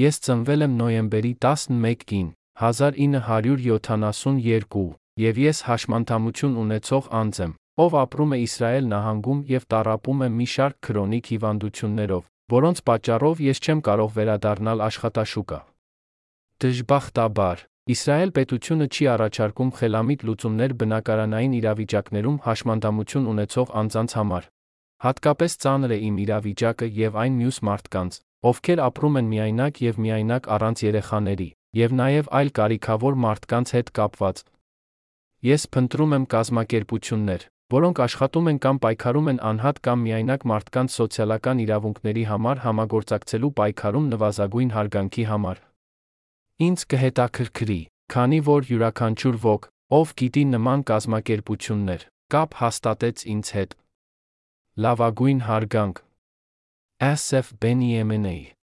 Ես ծնվել եմ նոյեմբերի 11-ին, 1972, եւ ես հաշմանդամություն ունեցող անձ եմ, ով ապրում է Իսրայել նահանգում եւ տառապում է մի շարք քրոնիկ հիվանդություններով, որոնց պատճառով ես չեմ կարող վերադառնալ աշխատաշուկա։ Դժբախտաբար, Իսրայել պետությունը չի առաջարկում խելամիտ լուծումներ բնակարանային իրավիճակներում հաշմանդամություն ունեցող անձանց համար։ Հատկապես ծանր է իմ իրավիճակը եւ այն մյուս մարդկանց, ովքեր ապրում են միայնակ եւ միայնակ առանց երեխաների, եւ նաեւ այլ կարիքավոր մարդկանց հետ կապված, Ես փնտրում եմ կազմակերպություններ, որոնք աշխատում են կամ պայքարում են անհատ կամ միայնակ մարդկանց սոցիալական իրավունքների համար համագործակցելու պայքարում նվազագույն հարգանքի համար։ Ինձ կհետաքրքրի, քանի որ յուրաքանչյուր ոք, ով գիտի նման կազմակերպություններ, կապ հաստատեց ինձ հետ։ Լավագույն հարգանք։ Asif Yemeni.